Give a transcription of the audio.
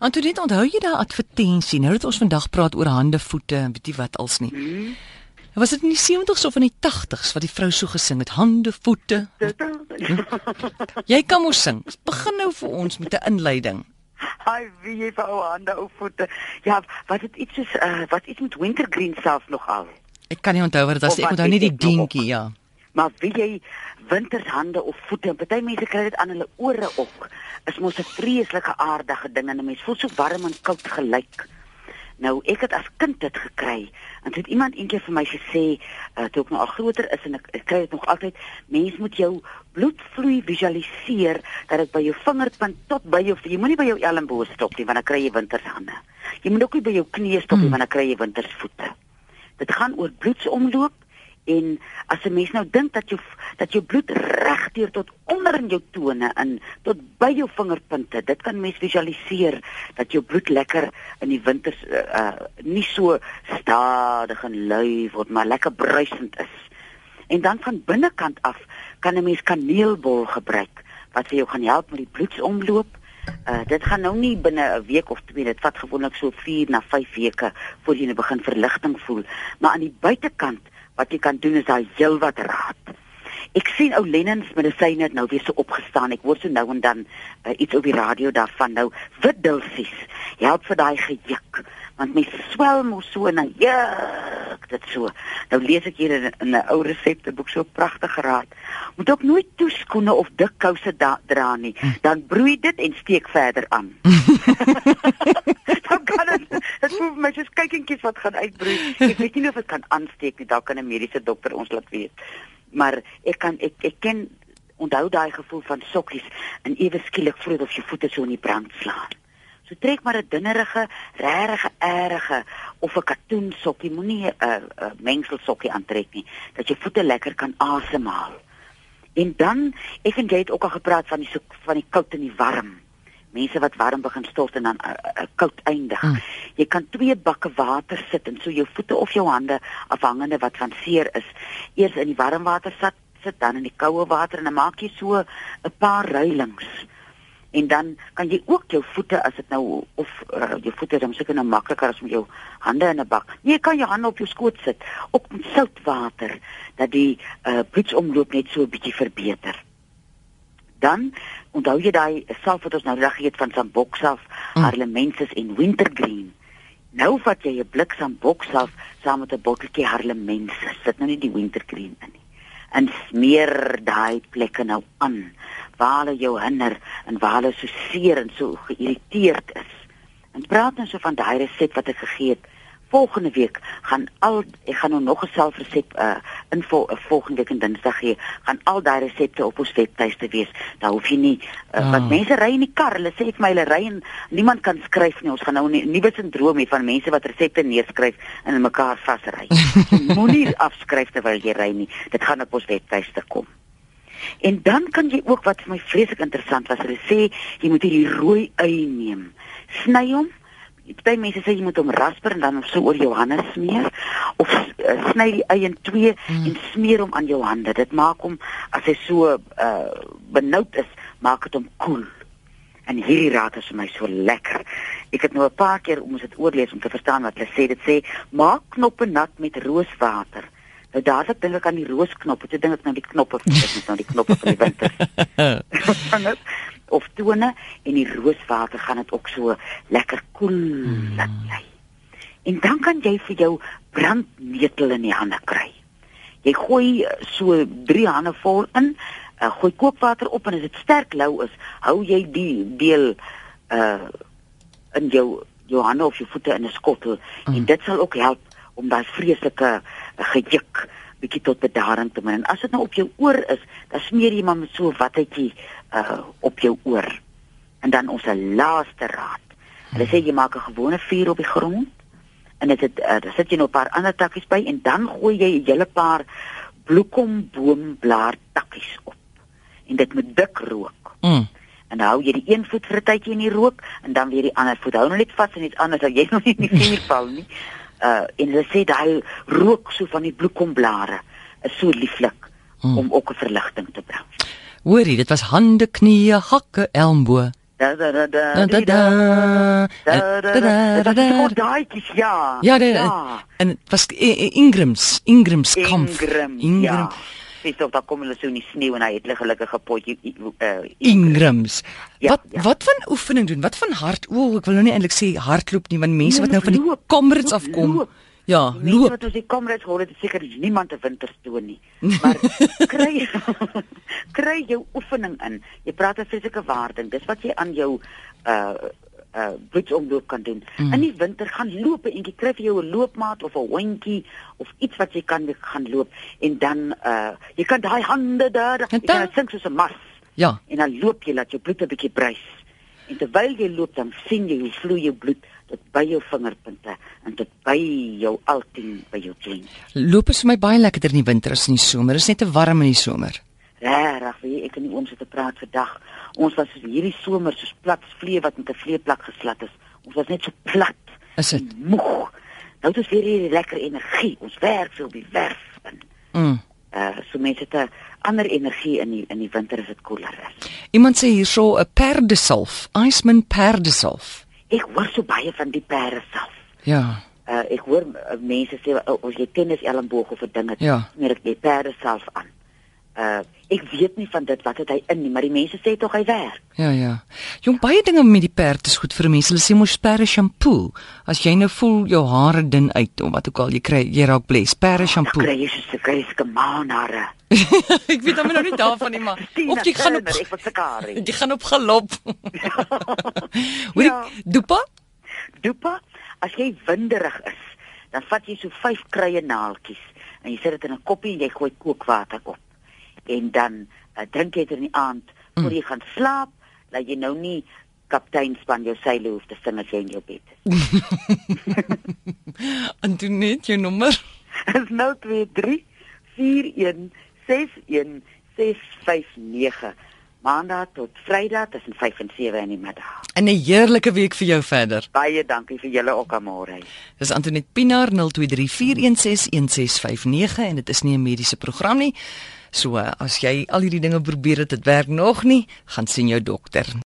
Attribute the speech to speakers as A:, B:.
A: Antoinette, onthou jy daai advertensie? Nou dat ons vandag praat oor hande, voete en weet jy wat als nie.
B: Hmm?
A: Was dit in die 70s of in die 80s wat die vrou so gesing het? Hande, voete. Jy kan mos sing. Begin nou vir ons met 'n inleiding.
B: Ai, wie jy vir ou hande ou voete. Ja, wat dit iets is uh, wat iets met wintergreen self nog al.
A: Ek kan nie onthou wat dit was.
B: Of
A: Ek onthou net die dingetjie, ja.
B: Maar wie jy wintershande of voete, party mense kry dit aan hulle ore ook. Is mos 'n vreeslike aardige ding en 'n mens voel so warm en koud gelyk. Nou ek het as kind dit gekry en het iemand eendag vir my gesê uh, toe ek nou al groter is en ek, ek kry dit nog altyd mens moet jou bloedvloei visualiseer dat dit by jou vingerpunt tot by jou jy moenie by jou elmboog stop nie want dan kry jy wintershande. Jy moet ook nie by jou knie stop nie
A: Mm.
B: want dan kry jy wintersvoete. Dit gaan oor bloedsomloop en as 'n mens nou dink dat jou dat jou bloed regdeur tot onder in jou tone in tot by jou vingerpunte, dit kan mens visualiseer dat jou bloed lekker in die winters uh, uh nie so stadig en lui word, maar lekker bruisend is. En dan van binnekant af kan 'n mens kaneelbol gebruik wat vir jou gaan help met die bloedsomloop. Uh dit gaan nou nie binne 'n week of twee, dit vat gewoonlik so 4 na 5 weke voor jy begin verligting voel. Maar aan die buitekant wat jy kan doen is daar heelwat raad. Ek sien ou Lennens medisyne het nou weer so opgestaan. Ek hoor so nou en dan uh, iets op die radio daarvan nou witdulsies. Help vir daai gejuk want my swel mos so en dan juk dit so. Nou lees ek hier in, in 'n ou resepteboek so pragtig geraad. Moet ook nooit toeskoene of dik kouse dra nie. Dan broei dit en steek verder aan. dan voel vir my soos kykentjies wat gaan uitbroei. Ek weet nie of dit kan aansteek nie. Daar kan 'n mediese dokter ons laat weet. Maar ek kan ek ek ken onthou daai gevoel van sokkies en ewe skielik voel dit of jou voete so in die brand slaan. So trek maar 'n dinnerige, regtige, erge of 'n katoen sokkie, moenie 'n uh, uh, mengsel sokkie aantrek nie, dat jou voete lekker kan asemhaal. En dan, ek en jy het ook al gepraat van die so, van die koud en die warm. Mense wat warm begin stort en dan uh, uh, koud eindig.
A: Hmm.
B: Jy kan twee bakke water sit en so jou voete of jou hande afhangende wat van seer is, eers in die warm water sit, sit dan in die koue water en dan maak jy so 'n paar ruilings. En dan kan jy ook jou voete as dit nou of uh, jou voete dan seker nou makliker as met jou hande in 'n bak. Nee, jy kan jou hande op jou skoot sit, ook met soutwater dat die uh, bloedsomloop net so 'n bietjie verbeter. Dan onthou jy daai salf wat ons nou reg het van Samboksaf,
A: Mm.
B: Harlemensis en Wintergreen. Nou vat jy 'n blik Samboksaf saam met 'n botteltjie Harlemensis. Sit nou nie die Wintergreen in nie. En smeer daai plekke nou aan waar hulle jou hinder en waar hulle so seer en so geïrriteerd is. En praat nou so van daai resep wat ek gegee het. Volgende week gaan al ek gaan nou nog 'n selfresep uh in vol, uh, volgende week en Dinsdag gee. Gaan al daai resepte op ons webtuiste wees. Daar hoef jy nie uh,
A: Ah.
B: want mense ry in die kar. Hulle sê vir my hulle ry en niemand kan skryf nie. Ons gaan nou 'n nuwe sindroom hê van mense wat resepte neerskryf en in mekaar vasry. So Moenie afskryf terwyl jy ry nie. Dit gaan op ons webtuiste kom. En dan kan jy ook wat vir my vreeslik interessant was, hulle sê jy moet hierdie rooi ui neem. Sny hom. Party mense sê jy moet hom rasper en dan hom so oor jou hande smeer of uh, sny die ui in twee
A: mm.
B: en smeer hom aan jou hande. Dit maak hom as hy so uh benoud is, maak dit hom koel. Cool. En hierdie raad is vir my so lekker. Ek het nou 'n paar keer om dit oorlees om te verstaan wat hulle sê. Dit sê maak knoppe nat met rooswater. Nou dadelik dink ek aan die roosknoppe. Toe dink ek nou die knoppe, dit is nou die knoppe van die winter. Of tone en die rooswater gaan dit ook so lekker koel
A: Mm.
B: laat lê. En dan kan jy vir jou brandnetel in die hande kry. Jy gooi so 3 hande vol in, uh, gooi kookwater op en as dit sterk lou is, hou jy die deel uh in jou jou hande of jou voete in 'n skottel
A: Mm.
B: mm. en dit sal ook help om daai vreeslike gejuk bietjie tot bedaring te bring. En as dit nou op jou oor is, dan smeer jy maar met so 'n wattetjie uh op jou oor. En dan ons laaste raad. Hulle sê jy maak 'n gewone vuur op die grond en dit het uh, dan sit jy nou 'n paar ander takkies by en dan gooi jy 'n hele paar bloekomboomblaar takkies op. En dit moet dik rook.
A: Mm.
B: En dan hou jy die een voet vir 'n tydjie in die rook en dan weer die ander voet. Hou nou net vas en iets anders dat jy nog nie in die vuur val nie. Uh en hulle sê daai rook so van die bloekomblare is so lieflik
A: Hmm.
B: om ook 'n verligting te bring.
A: Hoorie, dit was hande, knieë, hakke, elmbo.
B: Da da da da.
A: Da, da,
B: da.
A: da.
B: ja.
A: Ja, ja. en was Ingrams, Ingrams kamp.
B: Ingram. Ingram. Dis tog daar kom hulle so in die sneeu en hy het hulle gelukkige potjie uh
A: Ingrams. Ja, wat ja. wat van oefening doen? Wat van hard? O, ek wil nou nie eintlik sê hardloop nie, want mense wat nou van die Comrades afkom. Loop. Ja,
B: loop. Wat ons die Comrades hoor, dit seker niemand 'n winterstoon nie. Maar kry kry jou oefening in. Jy praat oor fisieke waarde. Dis wat jy aan jou uh uh bloedsomloop kan doen. Mm. In die winter gaan loop en jy kry vir jou 'n loopmaat of 'n hondjie of iets wat jy kan gaan loop en dan uh jy kan daai hande daar jy kan sink soos 'n mas.
A: Ja.
B: En dan loop jy laat jou bloed 'n bietjie brys. En terwyl jy loop dan sien jy hoe vloei jou bloed tot by jou vingerpunte en tot by jou altien by jou knie.
A: Loop is vir my baie lekkerder in die winter as in die somer. Dit is net te warm in die somer.
B: Regtig, weet jy, ek en die oom sit te praat vandag. Ons was hierdie somer soos plat vlee wat met 'n vleeplak geslat is. Ons was net so plat.
A: Is dit?
B: Moeg. Nou dis weer hierdie lekker energie. Ons werk veel by werf en
A: mm.
B: uh so mense het 'n ander energie in die in die winter as dit koeler is.
A: Iemand sê hierso 'n perdesalf, Iceman perdesalf.
B: Ek hoor so baie van die perdesalf.
A: Ja.
B: Uh ek hoor uh, mense sê uh, as jy tennis elmboog of 'n ding het,
A: ja.
B: meer ek die perdesalf aan. Uh ek weet nie van dit wat het hy in nie, maar die mense sê tog hy werk.
A: Ja ja. Jong baie dinge met die perd is goed vir mense. Hulle sê mos perde shampoo. As jy nou voel jou hare dun uit of wat ook al jy kry, jy raak bles. Perde shampoo.
B: Kry jy so 'n kreeske maanhare.
A: ek weet hom nou nie daarvan nie, maar of jy gaan op
B: ek wat se kar.
A: Jy gaan op galop. Hoe ja. dopa?
B: Dopa, as jy winderig is, dan vat jy so 5 krye naaltjies en jy sit dit in 'n koppie en jy gooi kookwater op en dan uh, drink jy dit in die aand voor mm. jy gaan slaap, dat jy nou nie kaptein span jou seile hoef te sing as jy in jou bed is.
A: Antoinette, jou nommer
B: is 023 41 61 659 Maandag tot Vrydag tussen 5 en 7 in die middag.
A: 'n Heerlike week vir jou verder.
B: Baie dankie vir julle ook môre.
A: Dis Antoinette Pinaar 0234161659 en dit is nie 'n mediese program nie. So as jy al hierdie dinge probeer het, dit werk nog nie, gaan sien jou dokter.